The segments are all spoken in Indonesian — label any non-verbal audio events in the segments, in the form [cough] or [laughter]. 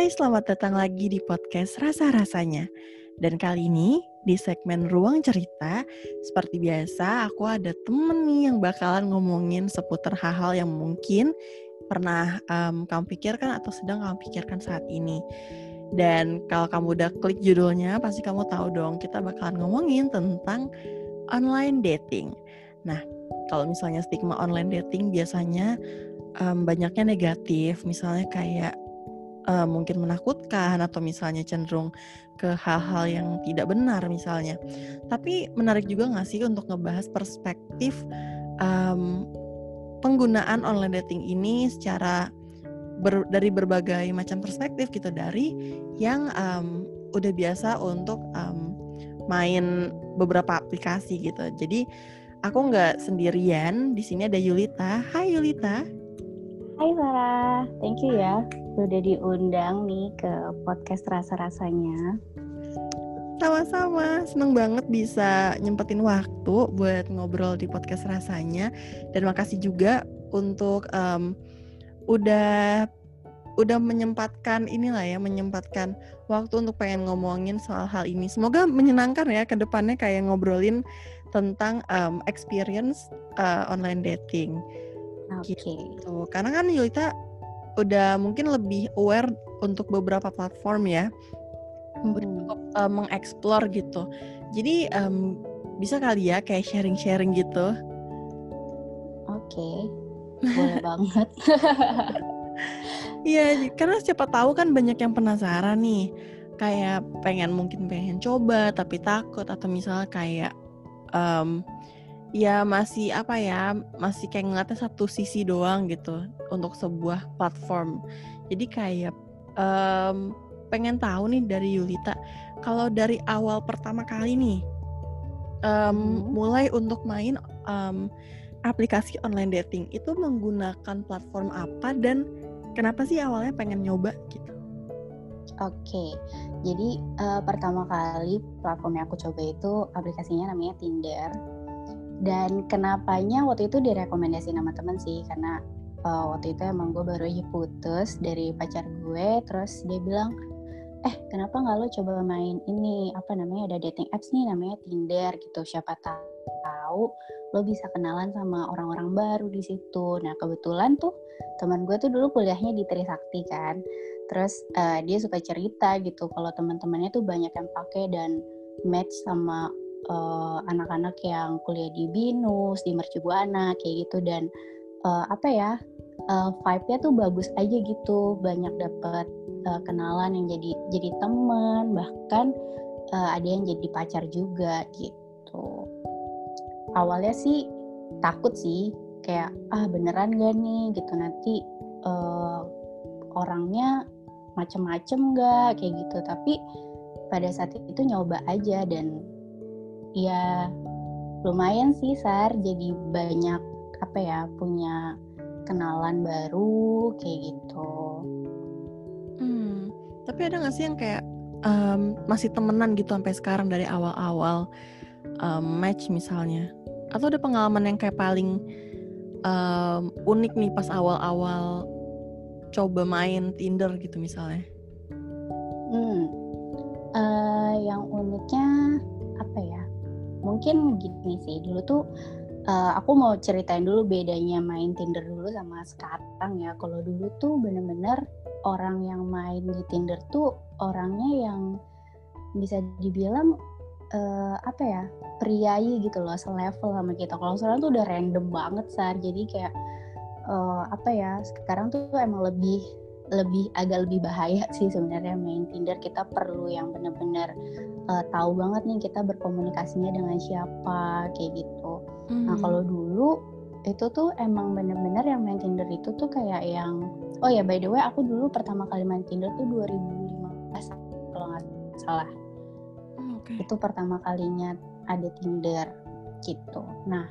Hai, selamat datang lagi di podcast Rasa-Rasanya. Dan kali ini, di segmen Ruang Cerita, seperti biasa, aku ada temen nih yang bakalan ngomongin seputar hal-hal yang mungkin pernah um, kamu pikirkan atau sedang kamu pikirkan saat ini. Dan kalau kamu udah klik judulnya, pasti kamu tahu dong, kita bakalan ngomongin tentang online dating. Nah, kalau misalnya stigma online dating biasanya um, banyaknya negatif, misalnya kayak uh, mungkin menakutkan atau misalnya cenderung ke hal-hal yang tidak benar misalnya. Tapi menarik juga nggak sih untuk ngebahas perspektif um, penggunaan online dating ini secara ber, dari berbagai macam perspektif gitu dari yang um, udah biasa untuk um, main beberapa aplikasi gitu. Jadi aku nggak sendirian. Di sini ada Yulita. Hai Yulita. Hai Sarah, thank you ya udah diundang nih ke podcast rasa-rasanya. Sama-sama, seneng banget bisa nyempetin waktu buat ngobrol di podcast rasanya. Dan makasih juga untuk um, udah udah menyempatkan inilah ya, menyempatkan waktu untuk pengen ngomongin soal hal ini. Semoga menyenangkan ya ke depannya kayak ngobrolin tentang um, experience uh, online dating. Oke. Okay. Gitu. Karena kan Yulita udah mungkin lebih aware untuk beberapa platform ya. Hmm. Untuk uh, mengeksplor gitu. Jadi um, bisa kali ya kayak sharing-sharing gitu. Oke. Okay. Boleh [laughs] banget. Iya, karena siapa tahu kan banyak yang penasaran nih. Kayak pengen mungkin pengen coba tapi takut atau misalnya kayak um, ya masih apa ya masih kayak ngeliatnya satu sisi doang gitu untuk sebuah platform jadi kayak um, pengen tahu nih dari Yulita kalau dari awal pertama kali nih um, hmm. mulai untuk main um, aplikasi online dating itu menggunakan platform apa dan kenapa sih awalnya pengen nyoba gitu Oke, okay. jadi uh, pertama kali platform yang aku coba itu aplikasinya namanya Tinder dan kenapanya waktu itu direkomendasi nama temen sih karena uh, waktu itu emang gue baru aja putus dari pacar gue terus dia bilang eh kenapa nggak lo coba main ini apa namanya ada dating apps nih namanya Tinder gitu. Siapa tahu lo bisa kenalan sama orang-orang baru di situ. Nah kebetulan tuh teman gue tuh dulu kuliahnya di Trisakti kan. Terus uh, dia suka cerita gitu kalau teman-temannya tuh banyak yang pakai dan match sama uh, anak-anak yang kuliah di binus di mercubuana kayak gitu. Dan uh, apa ya uh, vibe-nya tuh bagus aja gitu. Banyak dapat uh, kenalan yang jadi jadi teman bahkan uh, ada yang jadi pacar juga gitu. Awalnya sih takut sih. Kayak ah beneran gak nih? Gitu. Nanti uh, orangnya macem-macem gak? Kayak gitu. Tapi pada saat itu nyoba aja dan ya lumayan sih Sar jadi banyak apa ya punya kenalan baru kayak gitu. Hmm, tapi ada gak sih yang kayak um, masih temenan gitu sampai sekarang dari awal-awal um, match misalnya? Atau ada pengalaman yang kayak paling um, unik nih pas awal-awal coba main Tinder gitu misalnya? Hmm, uh, yang uniknya apa ya? Mungkin gini sih dulu tuh uh, aku mau ceritain dulu bedanya main Tinder dulu sama sekarang ya. Kalau dulu tuh bener-bener orang yang main di Tinder tuh orangnya yang bisa dibilang uh, apa ya priayi gitu loh, selevel sama kita. Kalau sekarang tuh udah random banget sar. Jadi kayak uh, apa ya sekarang tuh emang lebih lebih agak lebih bahaya sih sebenarnya main Tinder kita perlu yang benar-benar uh, tahu banget nih kita berkomunikasinya dengan siapa kayak gitu. Mm. Nah hmm. kalau dulu itu tuh emang bener-bener yang main Tinder itu tuh kayak yang oh ya by the way aku dulu pertama kali main Tinder tuh 2015 kalau nggak salah. Hmm, okay. Itu pertama kalinya ada Tinder gitu. Nah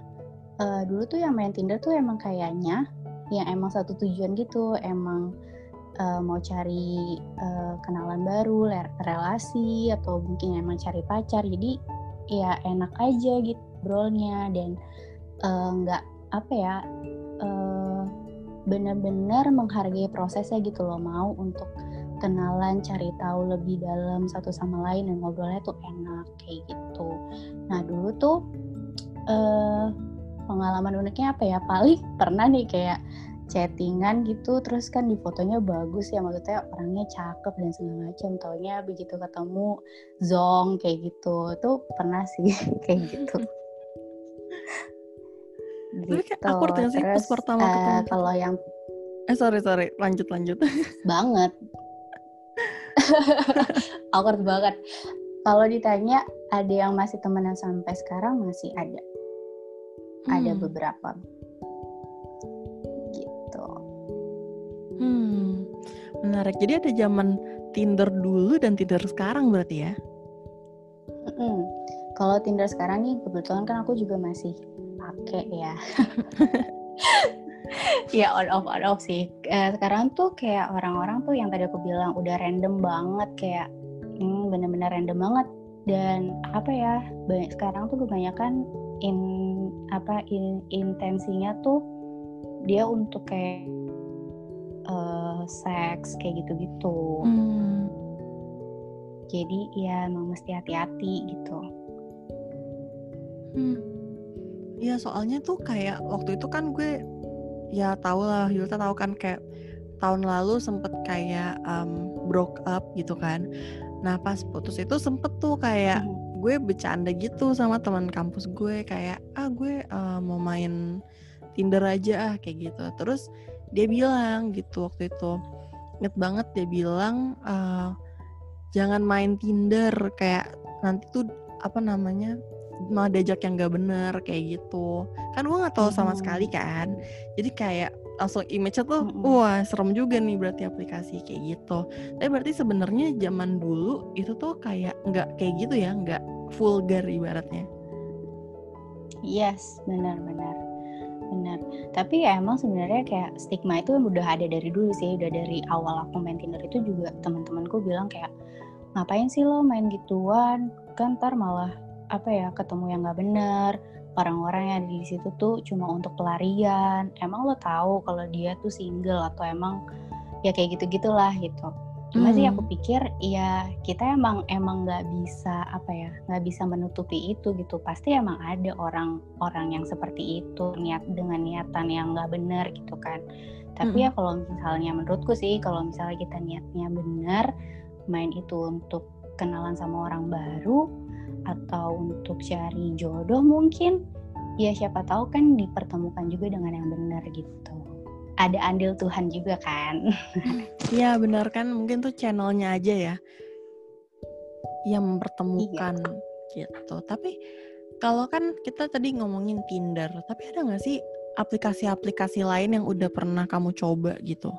uh, dulu tuh yang main Tinder tuh emang kayaknya yang emang satu tujuan gitu emang uh, mau cari uh, kenalan baru, relasi atau mungkin emang cari pacar. Jadi ya enak aja gitu brolnya dan eh, nggak uh, apa ya uh, benar-benar menghargai prosesnya gitu loh. Mau untuk kenalan cari tahu lebih dalam satu sama lain dan ngobrolnya tuh enak kayak gitu. Nah dulu tuh eh, pengalaman uniknya apa ya? Paling [laughs] pernah nih kayak chattingan gitu terus kan di fotonya bagus ya maksudnya orangnya cakep dan segala macam taunya begitu ketemu zong kayak gitu. Tuh pernah sih [laughs] kayak gitu. Tapi kayak awkward gak sih pas Terus, pertama ketemu? kalau yang Eh sorry sorry, lanjut lanjut. [laughs] banget. [laughs] Awkward banget. Kalau ditanya ada yang masih temenan sampai sekarang? Masih ada. Ada Hmm. beberapa Hmm, menarik. Jadi ada zaman Tinder dulu dan Tinder sekarang berarti ya? Mm-mm. kalau Tinder sekarang nih kebetulan kan aku juga masih pakai ya [laughs] ya on off on off sih Eh, sekarang tuh kayak orang-orang tuh yang tadi aku bilang udah random banget kayak hmm, bener-bener random banget dan apa ya banyak sekarang tuh kebanyakan in apa in- intensinya tuh dia untuk kayak seks kayak gitu-gitu Hmm. jadi ya emang mesti hati-hati gitu Hmm. Iya soalnya tuh kayak waktu itu kan gue ya tau lah Yulta tahu kan kayak tahun lalu sempet kayak um, broke up gitu kan. Nah pas putus itu sempet tuh kayak Mhm. gue bercanda gitu sama teman kampus gue kayak ah gue uh, mau main Tinder aja ah kayak gitu. Terus dia bilang gitu waktu itu. Inget banget dia bilang uh, jangan main Tinder kayak nanti tuh apa namanya malah diajak yang gak bener kayak gitu. Kan gue nggak tahu sama Mhm. sekali kan. Jadi kayak langsung image-nya tuh Mhm. wah serem juga nih berarti aplikasi kayak gitu. Tapi berarti sebenarnya zaman dulu itu tuh kayak nggak kayak gitu ya nggak vulgar ibaratnya. Yes, benar-benar, benar. Tapi ya emang sebenarnya kayak stigma itu udah ada dari dulu sih, udah dari awal aku main Tinder itu juga teman-temanku bilang kayak ngapain sih lo main gituan, kan ntar malah apa ya ketemu yang nggak bener. Orang-orang yang di situ tuh cuma untuk pelarian. Emang lo tahu kalau dia tuh single atau emang ya kayak gitu gitulah gitu. Cuma sih Hmm. aku pikir ya kita emang emang nggak bisa apa ya nggak bisa menutupi itu gitu. Pasti emang ada orang-orang yang seperti itu niat dengan niatan yang nggak benar gitu kan. Tapi ya kalau misalnya menurutku sih kalau misalnya kita niatnya benar main itu untuk kenalan sama orang baru atau untuk cari jodoh mungkin ya siapa tahu kan dipertemukan juga dengan yang benar gitu ada andil Tuhan juga kan Iya benar kan mungkin tuh channelnya aja ya yang mempertemukan gitu. Tapi kalau kan kita tadi ngomongin Tinder, tapi ada nggak sih aplikasi-aplikasi lain yang udah pernah kamu coba gitu?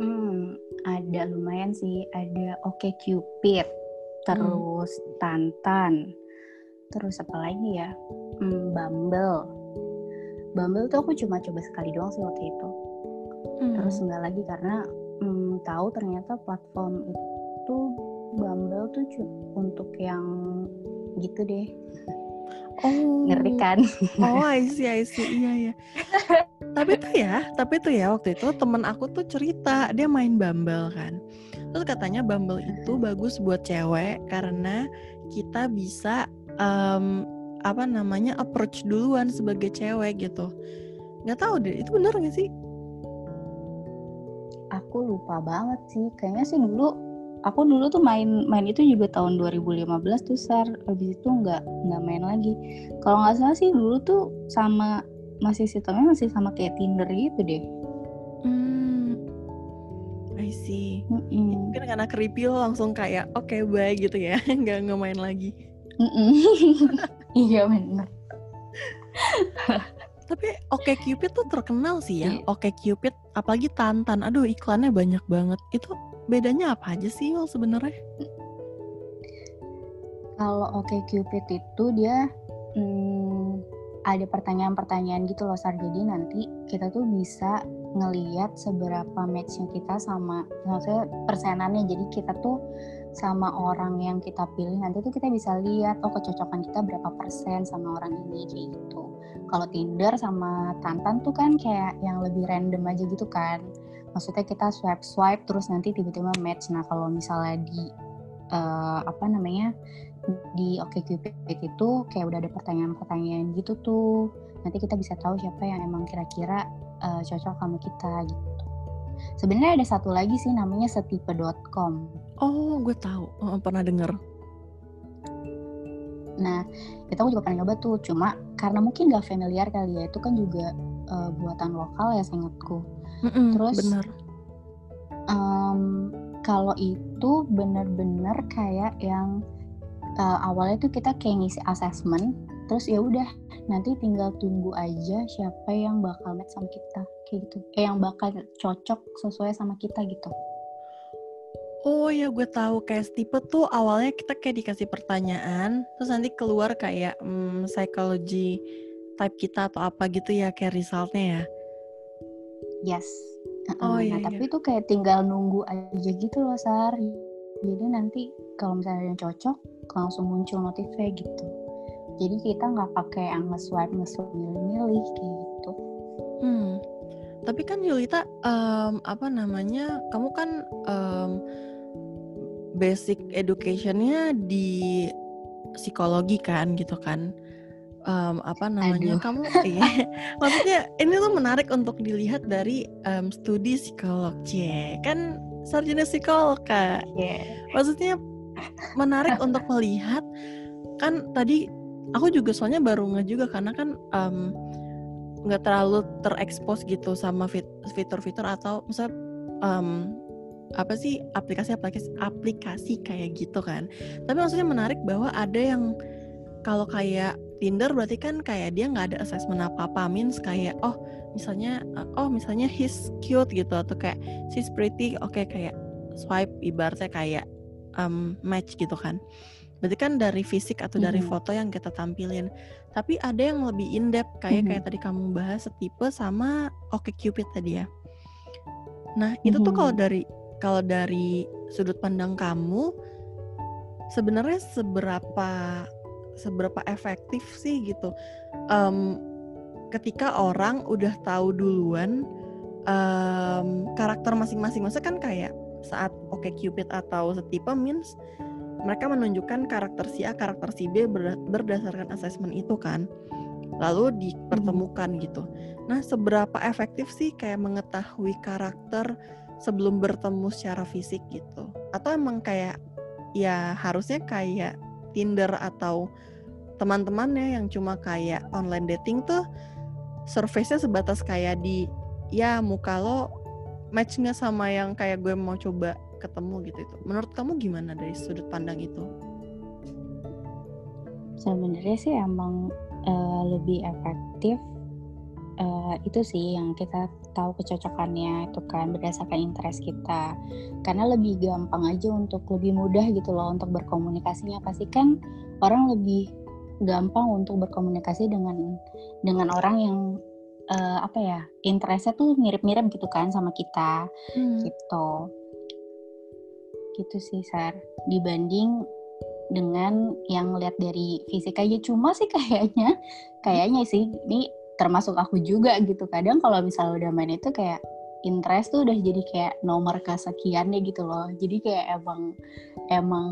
Hmm, ada lumayan sih. Ada Oke Cupid, terus Tantan, terus apa lagi ya? Hmm, Bumble. Bumble tuh aku cuma coba sekali doang sih waktu itu. Hmm. Terus enggak lagi karena hmm, tahu ternyata platform itu Bumble tuh untuk yang gitu deh. oh, Ngerti kan? Oh, I see, I see. Iya, iya. [laughs] tapi tuh ya, tapi tuh ya waktu itu temen aku tuh cerita dia main Bumble kan. Terus katanya Bumble itu bagus buat cewek karena kita bisa em, apa namanya approach duluan sebagai cewek gitu. Nggak tahu deh, itu bener nggak sih? Aku lupa banget sih. Kayaknya sih dulu aku dulu tuh main main itu juga tahun 2015 tuh sar. Habis itu nggak nggak main lagi. Kalau nggak salah sih dulu tuh sama masih sistemnya masih sama kayak Tinder gitu deh. Hmm, I see. Mm-mm. Mungkin karena creepy lo langsung kayak oke bye gitu ya, [laughs] nggak nggak main lagi. Mm-mm. [laughs] iya bener. Tapi Oke Cupid tuh terkenal sih ya. Iya. Oke Cupid, apalagi Tantan. Aduh iklannya banyak banget. Itu bedanya apa aja sih Yul sebenarnya? Kalau Oke Cupid itu dia hmm, ada pertanyaan-pertanyaan gitu loh Sar. Jadi nanti kita tuh bisa ngeliat seberapa matchnya kita sama maksudnya persenannya. Jadi kita tuh sama orang yang kita pilih nanti tuh kita bisa lihat oh kecocokan kita berapa persen sama orang ini kayak gitu. Kalau Tinder sama Tantan tuh kan kayak yang lebih random aja gitu kan. maksudnya kita swipe swipe terus nanti tiba-tiba match nah kalau misalnya di uh, apa namanya di OkCupid itu kayak udah ada pertanyaan-pertanyaan gitu tuh nanti kita bisa tahu siapa yang emang kira-kira uh, cocok sama kita gitu sebenarnya ada satu lagi sih namanya setipe.com oh gue tahu. Oh, pernah denger. Nah itu aku juga pernah nyoba tuh. Cuma karena mungkin gak familiar kali ya itu kan juga uh, buatan lokal ya seingatku. Mm -mm, terus bener. um, kalau itu bener-bener kayak yang uh, awalnya tuh kita kayak ngisi assessment terus ya udah nanti tinggal tunggu aja siapa yang bakal match sama kita kayak gitu eh yang bakal cocok sesuai sama kita gitu Oh ya gue tahu kayak tipe tuh awalnya kita kayak dikasih pertanyaan terus nanti keluar kayak hmm, psychology type kita atau apa gitu ya kayak resultnya ya. Yes. Oh nah, iya. Tapi itu kayak tinggal nunggu aja gitu loh Sar. Jadi nanti kalau misalnya yang cocok langsung muncul notifnya gitu. Jadi kita nggak pakai yang nge-swipe nge-swipe milih-milih kayak gitu. Hmm. Tapi kan Yulita um, apa namanya? Kamu kan um, basic educationnya di psikologi kan gitu kan um, apa namanya Aduh. kamu iya [laughs] maksudnya ini tuh menarik untuk dilihat dari um, studi psikolog c kan sarjana psikolog kak yeah. maksudnya menarik [laughs] untuk melihat kan tadi aku juga soalnya baru nggak juga karena kan nggak um, terlalu terekspos gitu sama fitur-fitur atau misalnya um, apa sih aplikasi-aplikasi aplikasi kayak gitu kan. Tapi maksudnya menarik bahwa ada yang kalau kayak Tinder berarti kan kayak dia nggak ada assessment apa-apa, means kayak oh misalnya oh misalnya he's cute gitu atau kayak she's pretty, oke okay, kayak swipe ibaratnya kayak um, match gitu kan. Berarti kan dari fisik atau dari mm -hmm. foto yang kita tampilin. Tapi ada yang lebih in depth kayak mm -hmm. kayak tadi kamu bahas setipe sama Oke Cupid tadi ya. Nah, itu mm -hmm. tuh kalau dari kalau dari sudut pandang kamu sebenarnya seberapa seberapa efektif sih gitu um, ketika orang udah tahu duluan um, karakter masing-masing masa kan kayak saat Oke okay Cupid atau setipe means mereka menunjukkan karakter si A karakter si B berdasarkan assessment itu kan lalu dipertemukan hmm. gitu. Nah seberapa efektif sih kayak mengetahui karakter sebelum bertemu secara fisik gitu? Atau emang kayak ya harusnya kayak Tinder atau teman-temannya yang cuma kayak online dating tuh surface-nya sebatas kayak di ya muka lo match nggak sama yang kayak gue mau coba ketemu gitu itu. Menurut kamu gimana dari sudut pandang itu? Sebenarnya sih emang uh, lebih efektif uh, itu sih yang kita tahu kecocokannya itu kan berdasarkan interest kita karena lebih gampang aja untuk lebih mudah gitu loh untuk berkomunikasinya pasti kan orang lebih gampang untuk berkomunikasi dengan dengan orang yang uh, apa ya interestnya tuh mirip-mirip gitu kan sama kita hmm. gitu gitu sih Sar. Dibanding dengan yang lihat dari fisik aja. Cuma sih kayaknya kayaknya sih ini termasuk aku juga gitu. Kadang kalau misalnya udah main itu kayak interest tuh udah jadi kayak nomor kesekiannya gitu loh. Jadi kayak emang emang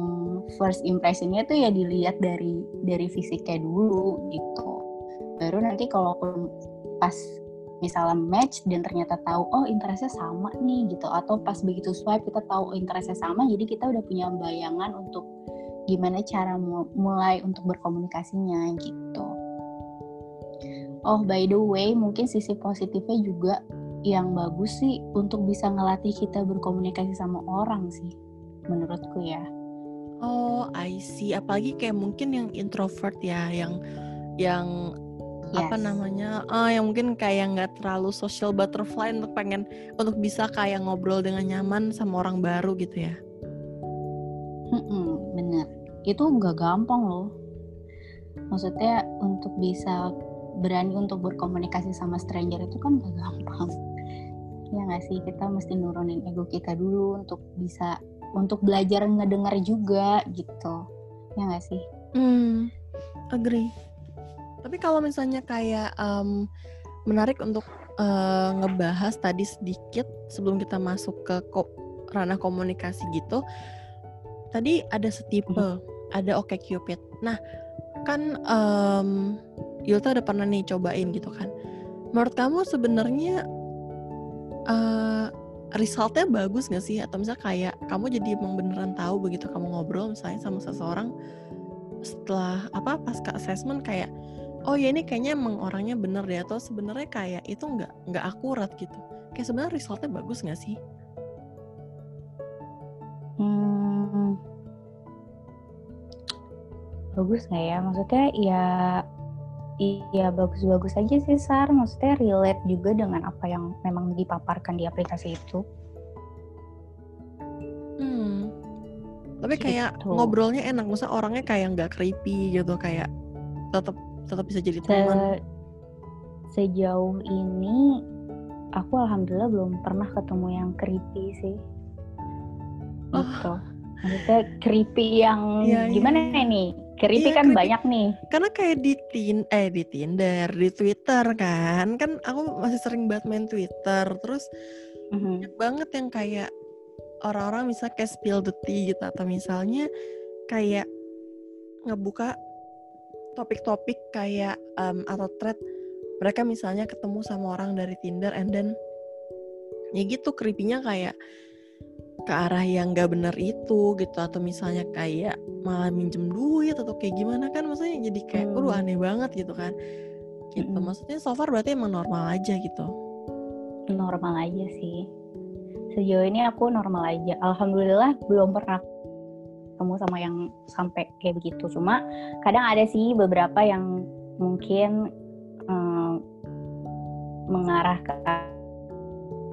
first impressionnya tuh ya dilihat dari dari fisiknya dulu gitu. Baru nanti kalau pas misalnya match dan ternyata tahu oh interestnya sama nih gitu. Atau pas begitu swipe kita tahu oh, interestnya sama jadi kita udah punya bayangan untuk gimana cara mulai untuk berkomunikasinya gitu. Oh by the way mungkin sisi positifnya juga yang bagus sih untuk bisa ngelatih kita berkomunikasi sama orang sih menurutku ya. Oh I see. Apalagi kayak mungkin yang introvert ya yang yang yes. apa namanya uh, yang mungkin kayak nggak terlalu social butterfly untuk pengen untuk bisa kayak ngobrol dengan nyaman sama orang baru gitu ya? Mm-mm, bener. Itu nggak gampang loh. Maksudnya untuk bisa berani untuk berkomunikasi sama stranger itu kan gak gampang. [laughs] Ya nggak sih? Kita mesti nurunin ego kita dulu untuk bisa untuk belajar ngedengar juga gitu. Ya nggak sih? Hmm agree tapi kalau misalnya kayak um, menarik untuk uh, ngebahas tadi sedikit sebelum kita masuk ke ko ranah komunikasi gitu. Tadi ada setipe, hmm. ada Oke Cupid. Nah, kan um, Yulta udah pernah nih cobain gitu kan. Menurut kamu sebenarnya uh, resultnya bagus gak sih? Atau misalnya kayak kamu jadi emang beneran tahu begitu kamu ngobrol misalnya sama seseorang setelah apa pas ke assessment kayak oh ya ini kayaknya emang orangnya bener deh atau sebenarnya kayak itu nggak nggak akurat gitu. Kayak sebenarnya resultnya bagus nggak sih? Hmm, bagus nggak ya? Maksudnya ya iya bagus-bagus aja sih Sar. Maksudnya relate juga dengan apa yang memang dipaparkan di aplikasi itu. Hmm. Tapi kayak gitu. ngobrolnya enak. Masa orangnya kayak nggak creepy gitu kayak tetap tetap bisa jadi teman Se sejauh ini aku alhamdulillah belum pernah ketemu yang creepy sih oh. gitu maksudnya creepy yang ya, gimana ya. nih Creepy iya, kan creepy. banyak nih. Karena kayak di tin eh di Tinder, di Twitter kan. Kan aku masih sering banget main Twitter. Terus mm-hmm. banyak banget yang kayak orang-orang misalnya kayak spill the tea gitu atau misalnya kayak ngebuka topik-topik kayak um, atau thread mereka misalnya ketemu sama orang dari Tinder and then ya gitu creepy-nya kayak ke arah yang gak bener itu gitu atau misalnya kayak malah minjem duit atau kayak gimana kan maksudnya jadi kayak hmm. aneh banget gitu kan gitu hmm. maksudnya so far berarti emang normal aja gitu normal aja sih sejauh ini aku normal aja alhamdulillah belum pernah ketemu sama yang sampai kayak begitu. Cuma kadang ada sih beberapa yang mungkin um, mengarah ke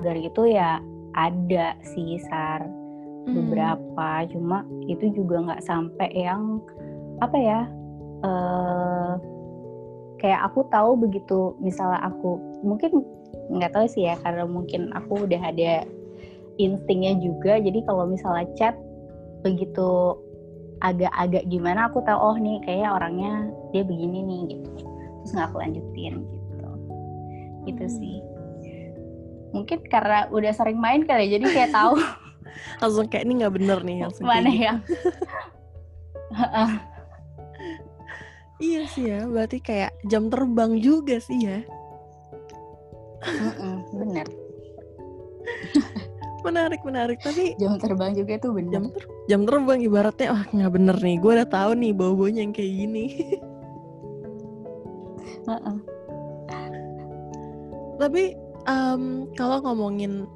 dari itu ya ada sih sar hmm. beberapa. Cuma itu juga nggak sampai yang apa ya uh, kayak aku tahu begitu misalnya aku mungkin nggak tahu sih ya karena mungkin aku udah ada instingnya juga. Jadi kalau misalnya chat begitu agak-agak gimana aku tahu oh nih kayak orangnya dia begini nih gitu. Terus nggak aku lanjutin gitu. Gitu hmm. sih. Mungkin karena udah sering main kali ya, jadi kayak tahu. [laughs] Langsung kayak ini nggak bener nih langsung mana yang? [laughs] Iya sih ya berarti kayak jam terbang juga sih ya. Bener [laughs] menarik menarik. Tapi jam terbang juga tuh bener. jam, ter jam terbang ibaratnya wah nggak bener nih gue udah tahu nih bau baunya yang kayak gini. [laughs] Tapi um, kalau ngomongin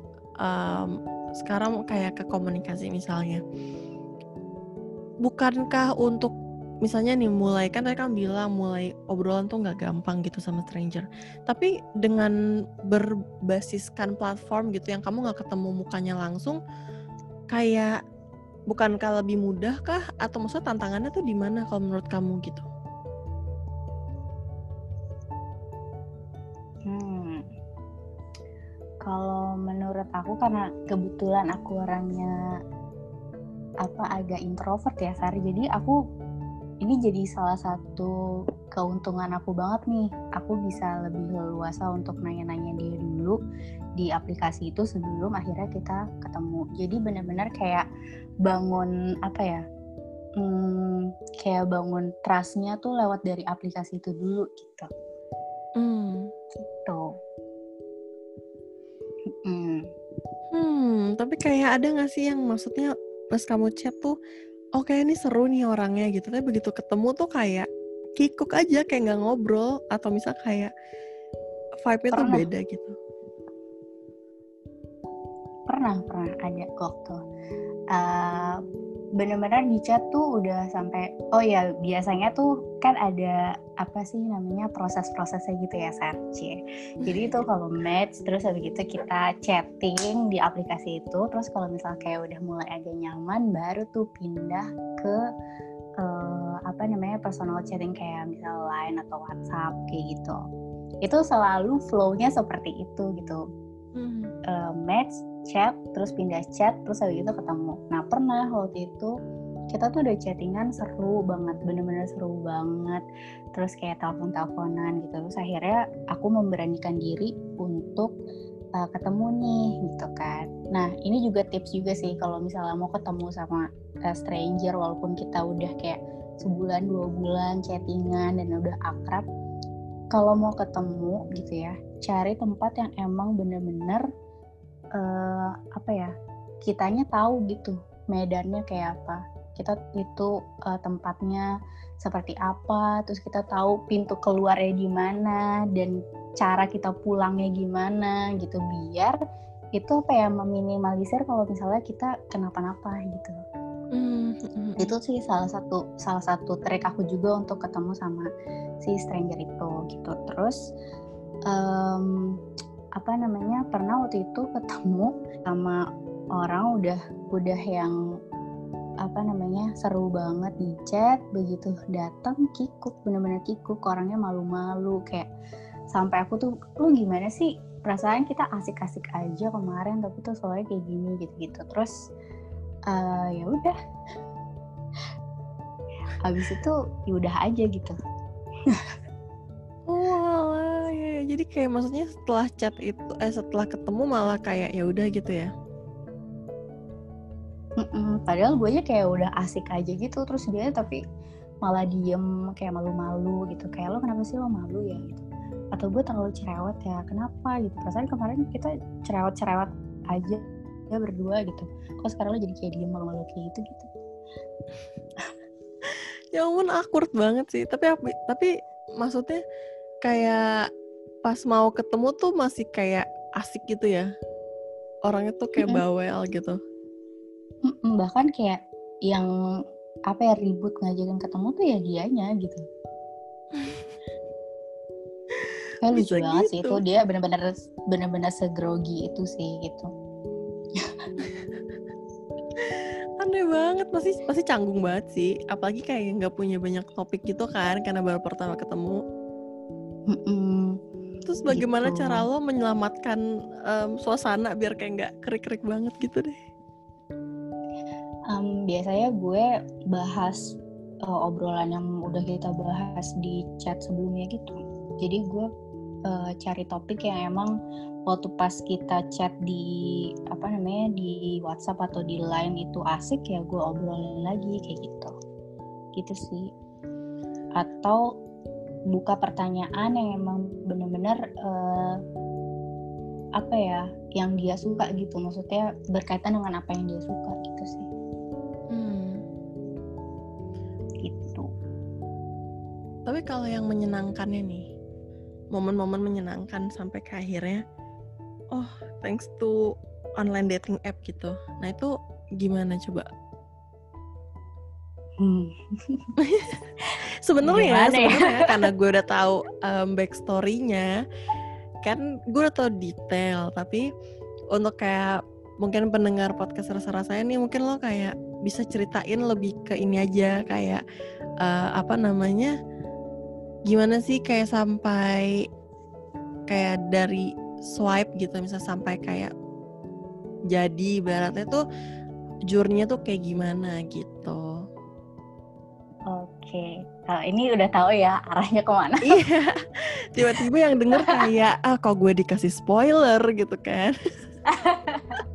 um, sekarang kayak ke komunikasi misalnya, bukankah untuk misalnya nih mulai kan tadi kan bilang mulai obrolan tuh nggak gampang gitu sama stranger. Tapi dengan berbasiskan platform gitu yang kamu nggak ketemu mukanya langsung kayak bukankah lebih mudah kah atau maksudnya tantangannya tuh di mana kalau menurut kamu gitu? Kalau menurut aku karena kebetulan aku orangnya apa agak introvert ya Sari. Jadi aku ini jadi salah satu keuntungan aku banget nih. Aku bisa lebih leluasa untuk nanya-nanya dia dulu di aplikasi itu sebelum akhirnya kita ketemu. Jadi benar-benar kayak bangun apa ya? Hmm, kayak bangun trustnya tuh lewat dari aplikasi itu dulu gitu. Hmm. Gitu. Hmm. Hmm, tapi kayak ada gak sih yang maksudnya pas kamu chat tuh, oke oh, ini seru nih orangnya gitu, tapi begitu ketemu tuh kayak kikuk aja kayak nggak ngobrol. Atau misal kayak vibe-nya tuh beda gitu. Pernah, pernah. Ada waktu uh, bener-bener di chat tuh udah sampai oh ya biasanya tuh kan ada apa sih namanya proses-prosesnya gitu ya search jadi itu [laughs] kalau match terus habis gitu kita chatting di aplikasi itu terus kalau misal kayak udah mulai agak nyaman baru tuh pindah ke uh, apa namanya personal chatting kayak misal line atau WhatsApp kayak gitu. Itu selalu flownya seperti itu gitu. Uh, match chat terus pindah chat terus habis itu ketemu. Nah pernah waktu itu kita tuh udah chattingan seru banget bener-bener seru banget. Terus kayak telepon-teleponan gitu. Terus akhirnya aku memberanikan diri untuk uh, ketemu nih gitu kan. Nah ini juga tips juga sih kalau misalnya mau ketemu sama uh, stranger walaupun kita udah kayak sebulan dua bulan chattingan dan udah akrab kalau mau ketemu gitu ya cari tempat yang emang bener-bener uh, apa ya kitanya tahu gitu medannya kayak apa. Kita itu uh, tempatnya seperti apa terus kita tahu pintu keluarnya di mana dan cara kita pulangnya gimana gitu biar itu apa ya meminimalisir kalau misalnya kita kenapa-napa gitu. Mm-hmm. itu sih salah satu salah satu trik aku juga untuk ketemu sama si stranger itu gitu. Terus um, apa namanya pernah waktu itu ketemu sama orang udah udah yang apa namanya seru banget di chat begitu datang kikuk bener-bener kikuk orangnya malu-malu kayak sampai aku tuh lu gimana sih? Perasaan kita asik-asik aja kemarin tapi tuh soalnya kayak gini gitu-gitu. Terus uh, ya udah. Habis itu ya udah aja gitu [laughs] jadi kayak maksudnya setelah chat itu eh setelah ketemu malah kayak ya udah gitu ya? Mm-mm, padahal gue aja kayak udah asik aja gitu terus dia tapi malah diem kayak malu-malu gitu. Kayak lo kenapa sih lo malu ya? gitu. Atau gue terlalu cerewet ya kenapa? gitu. Perasaan kemarin kita cerewet-cerewet aja ya berdua gitu. Kok sekarang lo jadi kayak diem malu-malu kayak gitu gitu? Ya ampun awkward banget sih. Tapi tapi maksudnya kayak pas mau ketemu tuh masih kayak asik gitu ya. Orangnya tuh kayak bawel gitu. Bahkan kayak yang apa ya ribut ngajakin ketemu tuh ya dianya gitu. [laughs] Kayak lucu banget gitu. sih itu. dia benar-benar benar-benar segrogi itu sih gitu. Aneh banget. Pasti pasti canggung banget sih. Apalagi kayak nggak punya banyak topik gitu kan karena baru pertama ketemu. Mm-mm. Terus bagaimana gitu. cara lo menyelamatkan um, suasana biar kayak nggak kerik-kerik banget gitu deh um, biasanya gue bahas uh, obrolan yang udah kita bahas di chat sebelumnya gitu. Jadi gue uh, cari topik yang emang waktu pas kita chat di apa namanya di WhatsApp atau di Line itu asik ya gue obrolin lagi kayak gitu. Gitu sih. Atau buka pertanyaan yang emang bener-bener uh, apa ya yang dia suka gitu maksudnya berkaitan dengan apa yang dia suka gitu sih Tapi kalau yang menyenangkannya nih, momen-momen menyenangkan sampai ke akhirnya, oh thanks to online dating app gitu. Nah itu gimana coba? Hmm. [laughs] sebenarnya ya? sebenarnya ya? karena gue udah tahu um, backstorynya kan gue udah tahu detail tapi untuk kayak mungkin pendengar podcast rasa-rasanya nih mungkin lo kayak bisa ceritain lebih ke ini aja kayak uh, apa namanya gimana sih kayak sampai kayak dari swipe gitu misalnya sampai kayak jadi ibaratnya tuh jurnya tuh kayak gimana gitu. Oke, kalau ini udah tahu ya arahnya ke mana. iya, tiba-tiba yang denger kayak ah kok gue dikasih spoiler gitu kan. [laughs]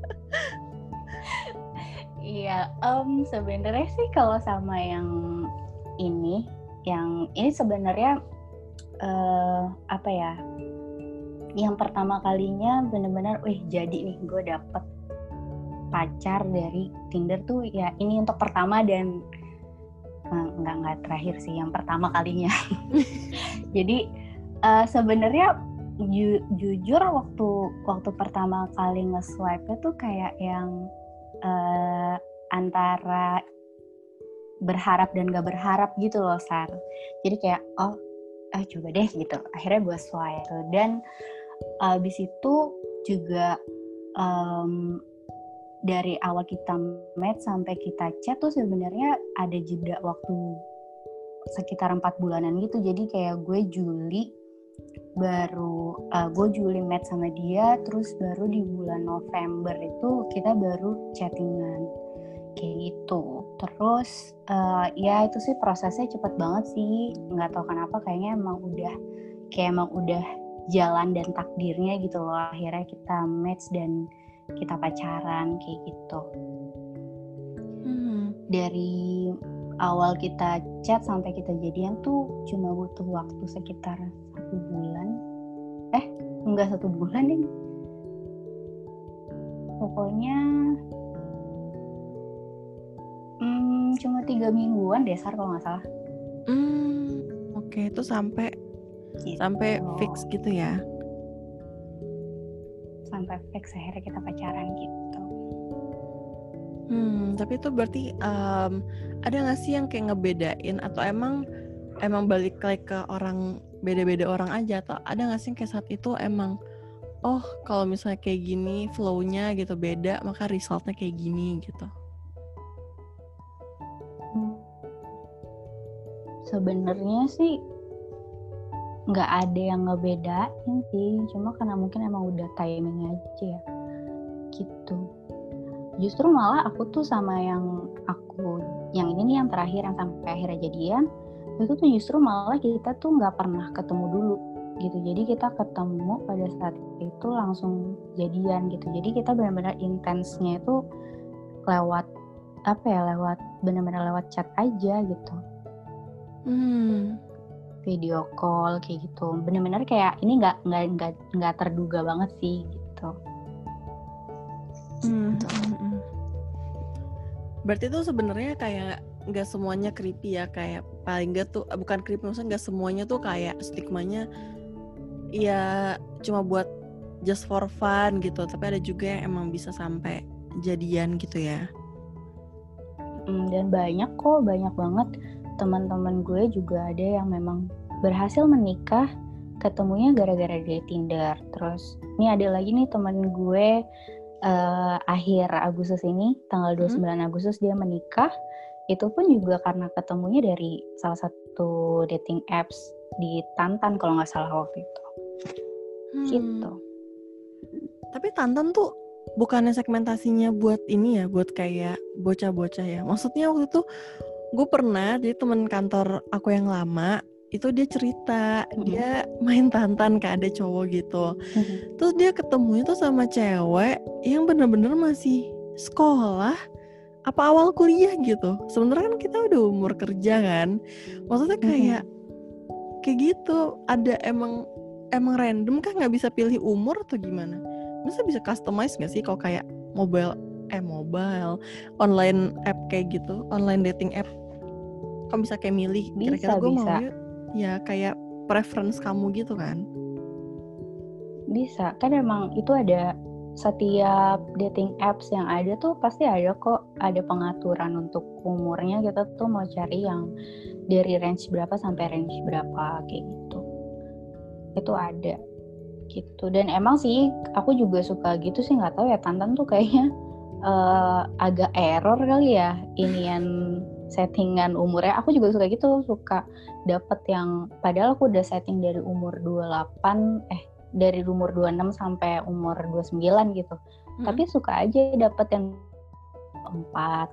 Iya, um, sebenarnya sih kalau sama yang ini yang ini sebenarnya uh, apa ya yang pertama kalinya bener-bener wih jadi nih gue dapet pacar dari Tinder tuh ya ini untuk pertama dan nggak nggak terakhir sih yang pertama kalinya. [laughs] Jadi uh, sebenarnya ju jujur waktu waktu pertama kali nge-swipe tuh kayak yang uh, antara berharap dan gak berharap gitu loh Sar. Jadi kayak oh ah coba deh gitu. Akhirnya gue swipe. Dan abis itu juga um, dari awal kita match sampai kita chat tuh sebenarnya ada jeda waktu sekitar empat bulanan gitu. Jadi kayak gue Juli baru uh, gue Juli match sama dia terus baru di bulan November itu kita baru chattingan. Kayak gitu. Terus uh, ya itu sih prosesnya cepet banget sih. Nggak tahu kenapa kayaknya emang udah kayak emang udah jalan dan takdirnya gitu loh. Akhirnya kita match dan kita pacaran kayak gitu hmm. dari awal kita chat sampai kita jadian tuh cuma butuh waktu sekitar satu bulan eh enggak satu bulan deh pokoknya hmm, cuma tiga mingguan desar kalau nggak salah hmm oke okay. itu sampai gitu. sampai fix gitu ya sampai fix akhirnya kita pacaran gitu. Hmm tapi itu berarti um, ada nggak sih yang kayak ngebedain atau emang emang balik lagi ke orang beda-beda orang aja? Atau ada nggak sih kayak saat itu emang oh kalau misalnya kayak gini flow-nya gitu beda maka resultnya kayak gini gitu? Sebenarnya sih nggak ada yang ngebedain sih. Cuma karena mungkin emang udah timing aja ya. Gitu. Justru malah aku tuh sama yang aku yang ini nih yang terakhir yang sampai akhirnya jadian itu tuh justru malah kita tuh nggak pernah ketemu dulu. Gitu. Jadi kita ketemu pada saat itu langsung jadian gitu. Jadi kita benar-benar intensnya itu lewat apa ya lewat benar-benar lewat chat aja gitu. Hmm. Video call kayak gitu benar-benar kayak ini nggak nggak nggak nggak terduga banget sih gitu hmm. gitu. Hmm, hmm. berarti tuh sebenarnya kayak nggak semuanya creepy ya kayak paling nggak tuh bukan creepy maksudnya nggak semuanya tuh kayak stigmanya ya cuma buat just for fun gitu tapi ada juga yang emang bisa sampai jadian gitu ya hmm, dan banyak kok banyak banget teman-teman gue juga ada yang memang berhasil menikah ketemunya gara-gara dia Tinder. Terus ini ada lagi nih teman gue uh, akhir Agustus ini tanggal 29 hmm. Agustus dia menikah. Itu pun juga karena ketemunya dari salah satu dating apps di Tantan kalau nggak salah waktu itu. Hmm. gitu. Tapi Tantan tuh bukannya segmentasinya buat ini ya buat kayak bocah-bocah ya? Maksudnya waktu itu gue pernah jadi teman kantor aku yang lama itu dia cerita mm-hmm. dia main tantan kayak ada cowok gitu mm-hmm. terus dia ketemu itu sama cewek yang bener-bener masih sekolah apa awal kuliah gitu sebenarnya kan kita udah umur kerja kan maksudnya kayak mm-hmm. kayak gitu ada emang emang random kan nggak bisa pilih umur atau gimana masa bisa customize nggak sih kalau kayak mobile eh mobile online app kayak gitu online dating app kamu bisa kayak milih? Kira-kira gue mau ya kayak preference kamu gitu kan? Bisa. Kan emang itu ada setiap dating apps yang ada tuh pasti ada kok. Ada pengaturan untuk umurnya kita tuh mau cari yang dari range berapa sampai range berapa kayak gitu. Itu ada gitu. Dan emang sih aku juga suka gitu sih nggak tahu ya Tantan tuh kayaknya uh, agak error kali ya inian settingan umurnya aku juga suka gitu suka dapet yang padahal aku udah setting dari umur 28 eh dari umur 26 sampai umur 29 gitu. Hmm. Tapi suka aja dapet yang 4,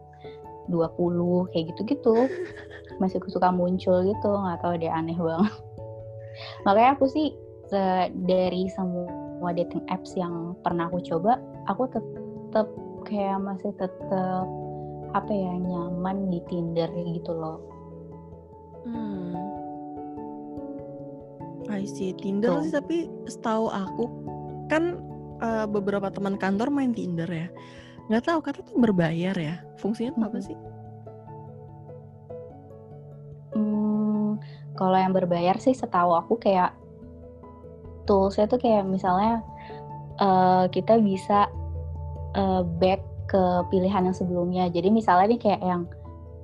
20 kayak gitu-gitu. [laughs] Masih suka muncul gitu, nggak tahu dia aneh banget. [laughs] Makanya aku sih dari semua dating apps yang pernah aku coba, aku tetap kayak masih tetap apa ya nyaman di Tinder gitu loh. Hmm I see Tinder sih tapi setahu aku kan uh, beberapa teman kantor main Tinder ya. Nggak tahu kata tuh berbayar ya. Fungsinya tuh apa sih? Hmm, kalau yang berbayar sih setahu aku kayak toolsnya tuh kayak misalnya uh, kita bisa uh, back ke pilihan yang sebelumnya. Jadi misalnya nih kayak yang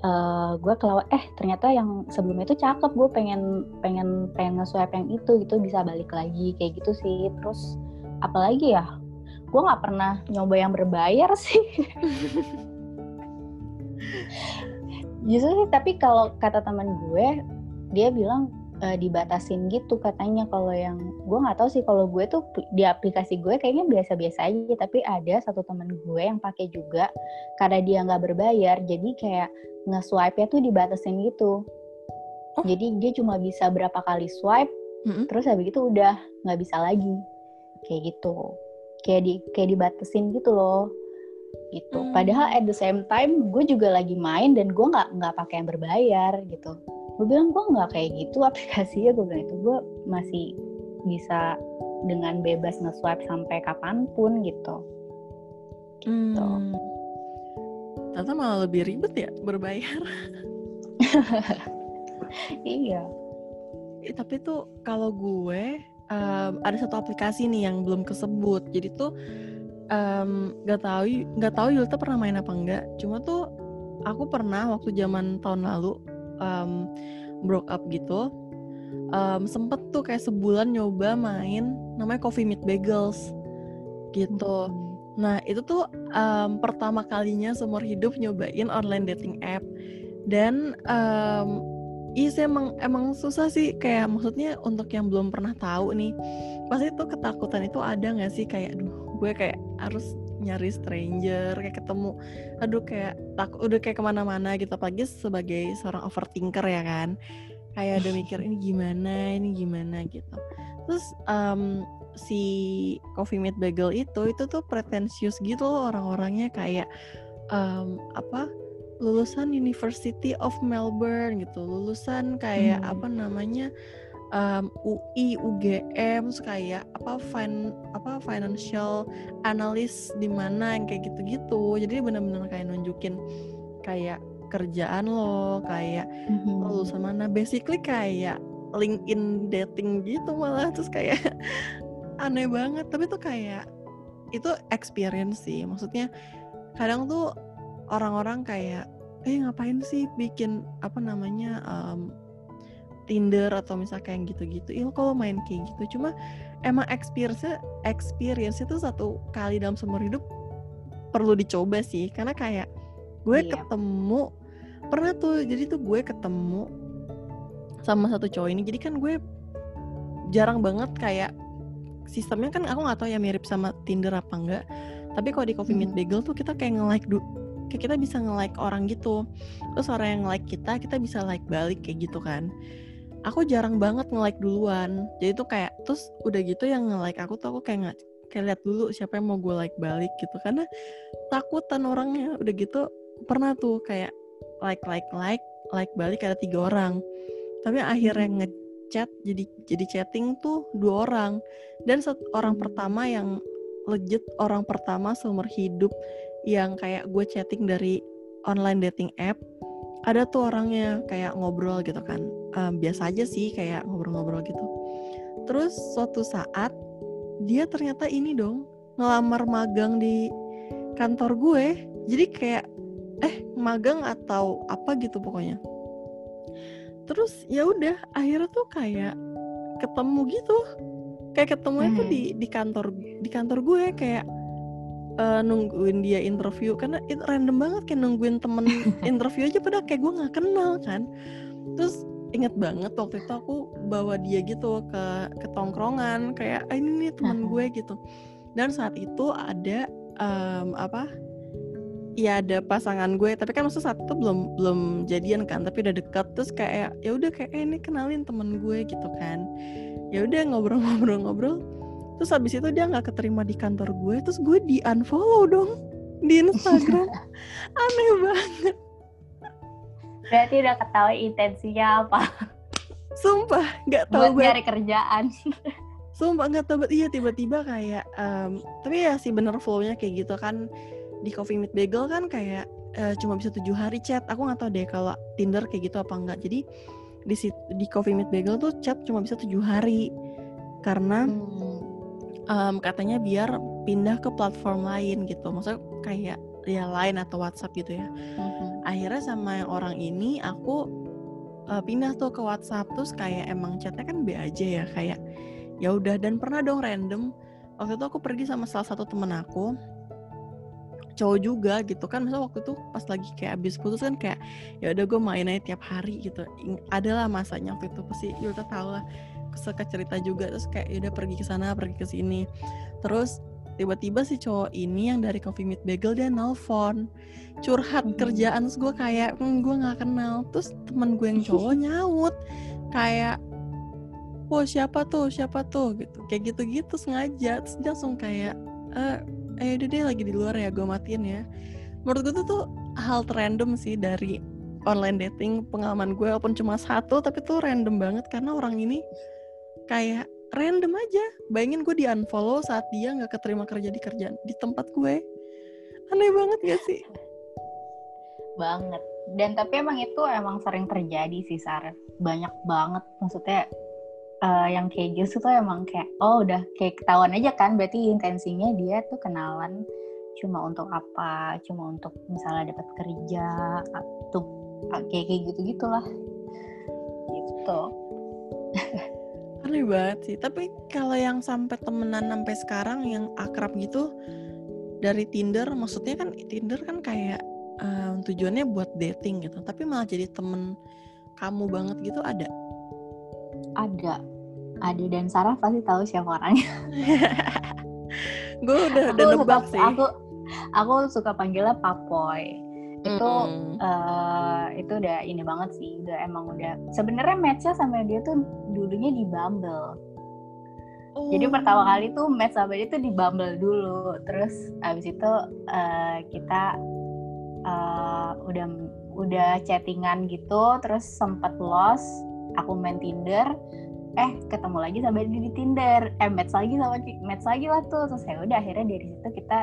uh, gue kelawat eh ternyata yang sebelumnya itu cakep gue pengen pengen pengen nge-swipe yang itu gitu bisa balik lagi kayak gitu sih. Terus apalagi ya? Gue nggak pernah nyoba yang berbayar sih. [laughs] Justru sih tapi kalau kata teman gue dia bilang uh, dibatasin gitu katanya. Kalau yang gue nggak tahu sih kalau gue tuh di aplikasi gue kayaknya biasa-biasa aja tapi ada satu temen gue yang pakai juga karena dia nggak berbayar jadi kayak nge-swipe-nya tuh dibatasin gitu. Oh. jadi dia cuma bisa berapa kali swipe mm-hmm. terus habis itu udah nggak bisa lagi. Kayak gitu. Kayak di kayak dibatasin gitu loh. Gitu. Mm. padahal at the same time gue juga lagi main dan gue nggak nggak pakai yang berbayar gitu gue bilang gue nggak kayak gitu [laughs] aplikasinya. Gue bilang itu gue masih bisa dengan bebas nge-swipe sampai kapan pun gitu. Gitu. Hmm. ternyata malah lebih ribet ya berbayar. [laughs] Iya. Eh, tapi tuh kalau gue um, ada satu aplikasi nih yang belum kesebut. Jadi tuh um, gak tahu nggak tahu Yulta pernah main apa enggak cuma tuh aku pernah waktu zaman tahun lalu um, broke up gitu um, sempet tuh kayak sebulan nyoba main namanya Coffee Meet Bagels gitu. Hmm. nah itu tuh um, pertama kalinya seumur hidup nyobain online dating app dan um, Iya sih emang emang susah sih. Kayak maksudnya untuk yang belum pernah tahu nih pasti tuh ketakutan itu ada nggak sih? Kayak aduh gue kayak harus nyari stranger kayak ketemu aduh kayak takut udah kayak ke mana-mana gitu apalagi sebagai seorang overthinker ya kan kayak udah [laughs] mikir ini gimana ini gimana gitu terus um, si Coffee Meet Bagel itu itu tuh pretensius gitu loh orang-orangnya kayak um, apa lulusan University of Melbourne gitu lulusan kayak hmm. apa namanya um, UI, UGM, kayak apa fin apa financial analyst di mana yang kayak gitu-gitu. Jadi benar-benar kayak nunjukin kayak kerjaan lo, kayak mm-hmm. lulusan mana. Basically kayak LinkedIn dating gitu malah terus kayak [laughs] aneh banget. Tapi tuh kayak itu experience sih. Maksudnya kadang tuh orang-orang kayak eh ngapain sih bikin apa namanya um, Tinder atau misalnya kayak gitu-gitu. Iya kalau main kayak gitu. Cuma emang experience experience itu satu kali dalam seumur hidup perlu dicoba sih. Karena kayak gue iya. ketemu pernah tuh jadi tuh gue ketemu sama satu cowok ini. Jadi kan gue jarang banget kayak sistemnya kan aku nggak tahu ya mirip sama Tinder apa enggak. Tapi kalau di Coffee Meet hmm. Bagel tuh kita kayak nge-like kayak kita bisa nge-like orang gitu. Terus orang yang like kita, kita bisa like balik kayak gitu kan aku jarang banget nge-like duluan. Jadi tuh kayak terus udah gitu yang nge-like aku tuh aku kayak nggak kayak lihat dulu siapa yang mau gue like balik gitu. Karena takutan orangnya udah gitu pernah tuh kayak like like like like balik ada tiga orang. Tapi akhirnya hmm. ngechat jadi jadi chatting tuh dua orang. Dan satu orang pertama yang legit orang pertama seumur hidup yang kayak gue chatting dari online dating app ada tuh orangnya kayak ngobrol gitu kan um, biasa aja sih kayak ngobrol-ngobrol gitu. Terus suatu saat dia ternyata ini dong ngelamar magang di kantor gue. Jadi kayak eh magang atau apa gitu pokoknya. Terus ya udah akhirnya tuh kayak ketemu gitu. Kayak ketemunya hmm. tuh di di kantor di kantor gue kayak uh, nungguin dia interview. Karena itu random banget kayak nungguin temen [laughs] interview aja padahal kayak gue nggak kenal kan. Terus inget banget waktu itu aku bawa dia gitu ke ke tongkrongan kayak ah, ini nih teman gue gitu. Dan saat itu ada um, apa ya ada pasangan gue tapi kan maksud saat itu belum belum jadian kan tapi udah dekat terus kayak ya udah kayak eh, ini kenalin temen gue gitu kan. Ya udah ngobrol-ngobrol-ngobrol. Terus habis itu dia nggak keterima di kantor gue terus gue di unfollow dong di Instagram. [laughs] Aneh banget berarti udah ketahui intensinya apa. Sumpah nggak tahu buat nyari kerjaan. Sumpah nggak tahu iya tiba-tiba kayak um, tapi ya sih bener flownya kayak gitu kan. Di Coffee Meet Bagel kan kayak uh, cuma bisa tujuh hari chat. Aku nggak tahu deh kalau Tinder kayak gitu apa enggak jadi di di Coffee Meet Bagel tuh chat cuma bisa tujuh hari. Karena hmm. um, katanya biar pindah ke platform lain gitu. Maksudnya kayak ya lain atau WhatsApp gitu ya. Mm-hmm. akhirnya sama yang orang ini aku uh, pindah tuh ke WhatsApp terus kayak emang chatnya kan B aja ya kayak ya udah dan pernah dong random waktu itu aku pergi sama salah satu temen aku cowok juga gitu kan misalnya waktu itu pas lagi kayak abis putus kan kayak ya udah gue main aja tiap hari gitu. Adalah masanya waktu itu pasti Yulta tahu lah suka cerita juga terus kayak ya udah pergi ke sana pergi ke sini. Terus tiba-tiba si cowok ini yang dari Coffee Meet Bagel dia nelfon. Curhat hmm. kerjaan terus gue kayak hmm, gue nggak kenal. Terus teman gue yang cowok [laughs] nyaut kayak wah siapa tuh siapa tuh? Gitu. Kayak gitu-gitu sengaja. Terus dia langsung kayak eh eh udah deh lagi di luar ya gue matiin ya. Menurut gue tuh tuh hal random sih dari online dating. Pengalaman gue walaupun cuma satu tapi tuh random banget karena orang ini kayak random aja. Bayangin gue di unfollow saat dia nggak keterima kerja di kerjaan di tempat gue. Aneh banget gak sih? Banget. Dan tapi emang itu emang sering terjadi sih Sar. Banyak banget. Maksudnya uh, yang kayak gitu tuh emang kayak oh udah kayak ketahuan aja kan. Berarti intensinya dia tuh kenalan cuma untuk apa? Cuma untuk misalnya dapat kerja atau kayak kayak gitu gitulah [laughs] gitu aneh banget sih. Tapi kalau yang sampai temenan sampai sekarang yang akrab gitu dari Tinder maksudnya kan Tinder kan kayak um, tujuannya buat dating gitu tapi malah jadi temen kamu banget gitu ada? Ada. Ade dan Sarah pasti tahu siapa orangnya. [laughs] Gue udah udah nebak sih. aku aku suka panggilnya Papoy itu mm. uh, itu udah ini banget sih udah emang udah sebenarnya matchnya sama dia tuh dulunya di Bumble oh. jadi pertama kali tuh match sama dia tuh di Bumble dulu terus abis itu uh, kita uh, udah udah chattingan gitu terus sempet lost aku main Tinder eh ketemu lagi sama dia di Tinder eh match lagi sama match lagi lah tuh terus ya udah akhirnya dari situ kita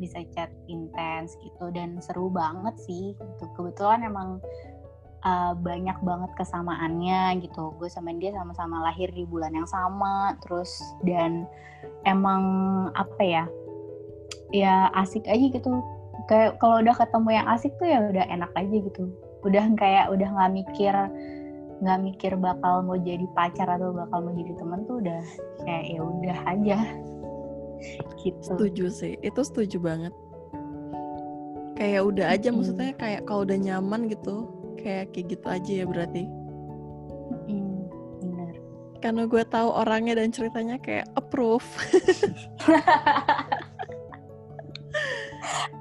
bisa chat intens gitu dan seru banget sih gitu. Kebetulan emang uh, banyak banget kesamaannya gitu. Gue sama dia sama-sama lahir di bulan yang sama terus dan emang apa ya ya asik aja gitu. Kayak kalau udah ketemu yang asik tuh ya udah enak aja gitu. Udah kayak udah nggak mikir nggak mikir bakal mau jadi pacar atau bakal mau jadi teman tuh udah kayak ya udah aja gitu. Setuju sih. Itu setuju banget. Kayak udah aja hmm. maksudnya kayak kalau udah nyaman gitu kayak kayak gitu aja ya berarti. Benar. Karena gue tahu orangnya dan ceritanya kayak approve. [laughs]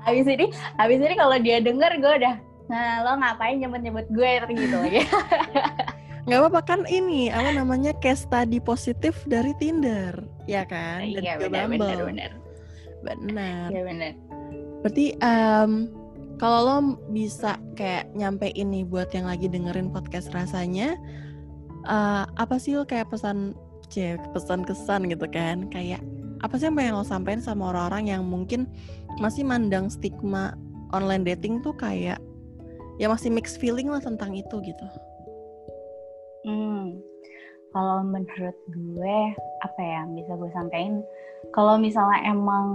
Habis ini habis ini kalau dia denger gue udah nah lo ngapain nyebut-nyebut gue? Gitu lagi [laughs] nggak apa-apa kan ini apa namanya case study positif dari Tinder. Ya kan? Dan iya, benar, benar benar. Benar. Iya benar. Berarti um, kalau lo bisa kayak nyampe ini buat yang lagi dengerin podcast rasanya uh, apa sih lo kayak pesan cek pesan kesan gitu kan? Kayak apa sih yang pengen lo sampein sama orang-orang yang mungkin masih mandang stigma online dating tuh kayak ya masih mixed feeling lah tentang itu gitu. Hmm, kalau menurut gue apa ya bisa gue sampaikan? Kalau misalnya emang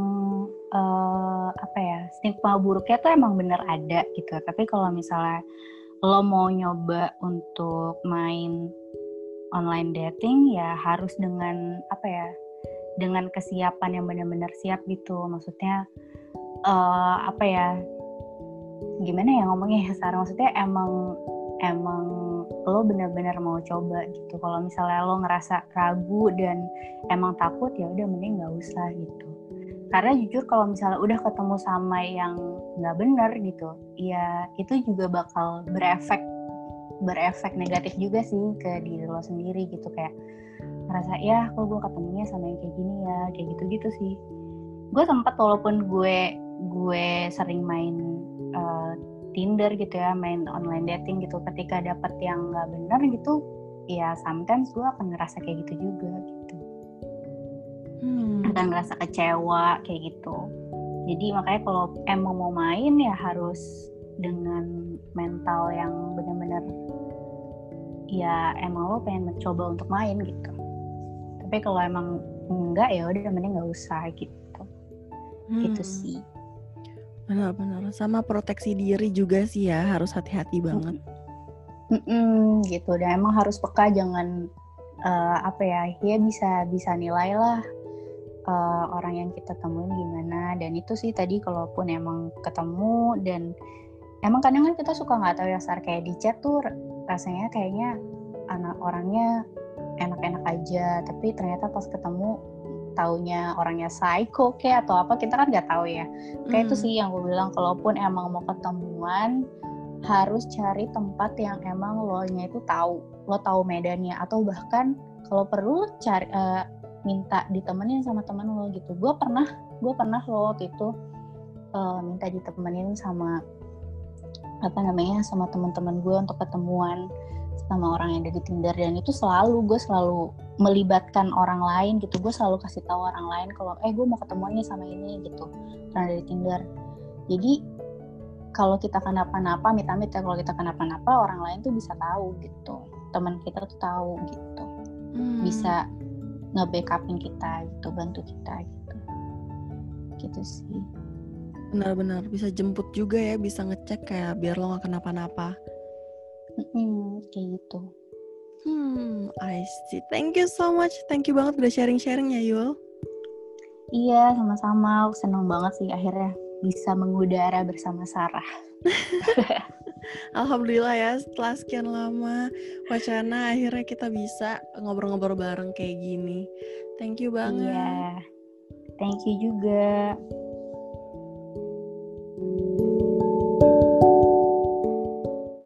uh, apa ya stigma buruknya tuh emang bener ada gitu. Tapi kalau misalnya lo mau nyoba untuk main online dating ya harus dengan apa ya dengan kesiapan yang benar-benar siap gitu. Maksudnya uh, apa ya gimana ya ngomongnya ya sekarang maksudnya emang emang lo benar-benar mau coba gitu. Kalau misalnya lo ngerasa ragu dan emang takut ya udah mending nggak usah gitu. Karena jujur kalau misalnya udah ketemu sama yang nggak benar gitu ya itu juga bakal berefek berefek negatif juga sih ke diri lo sendiri gitu. Kayak ngerasa ya kok gue ketemunya sama yang kayak gini ya kayak gitu gitu sih. Gue sempat walaupun gue gue sering main uh, Tinder gitu ya main online dating gitu. Ketika dapet yang nggak benar gitu ya sometimes gue akan ngerasa kayak gitu juga gitu. Hmm. akan ngerasa kecewa kayak gitu. Jadi makanya kalau emang mau main ya harus dengan mental yang benar-benar ya emang lo pengen mencoba untuk main gitu. Tapi kalau emang enggak ya udah mending nggak usah gitu. Gitu hmm. gitu sih Benar-benar. Sama proteksi diri juga sih ya, harus hati-hati banget. Mm-mm, gitu. Dan emang harus peka, jangan uh, apa ya, ya bisa bisa nilai lah uh, orang yang kita temuin gimana dan itu sih tadi kalaupun emang ketemu dan emang kadang kan kita suka nggak tahu ya sar kayak di chat tuh rasanya kayaknya anak orangnya enak-enak aja tapi ternyata pas ketemu taunya orangnya psycho kayak atau apa kita kan nggak tahu ya. Kayak hmm. itu sih yang gue bilang kalaupun emang mau ketemuan harus cari tempat yang emang lo nya itu tahu lo tahu medannya. Atau bahkan kalau perlu cari uh, minta ditemenin sama teman lo gitu. Gue pernah gue pernah lo waktu itu uh, minta ditemenin sama apa namanya sama teman-teman gue untuk ketemuan sama orang yang dari Tinder. Dan itu selalu gue selalu melibatkan orang lain gitu. Gue selalu kasih tahu orang lain kalau eh gue mau ketemuan nih sama ini gitu. Orang dari Tinder. Jadi kalau kita kenapa-napa amit-amit ya kalau kita kenapa-napa orang lain tuh bisa tahu gitu. Teman kita tuh tahu gitu. Hmm. bisa nge-backupin kita gitu bantu kita gitu. Gitu sih. Benar-benar. Bisa jemput juga ya bisa ngecek kayak biar lo gak kenapa-napa. Hmm, kayak gitu hmm I see thank you so much thank you banget udah sharing-sharing ya Yul iya sama-sama seneng banget sih akhirnya bisa mengudara bersama Sarah [laughs] Alhamdulillah ya setelah sekian lama wacana akhirnya kita bisa ngobrol-ngobrol bareng kayak gini. Thank you banget. Iya. Thank you juga.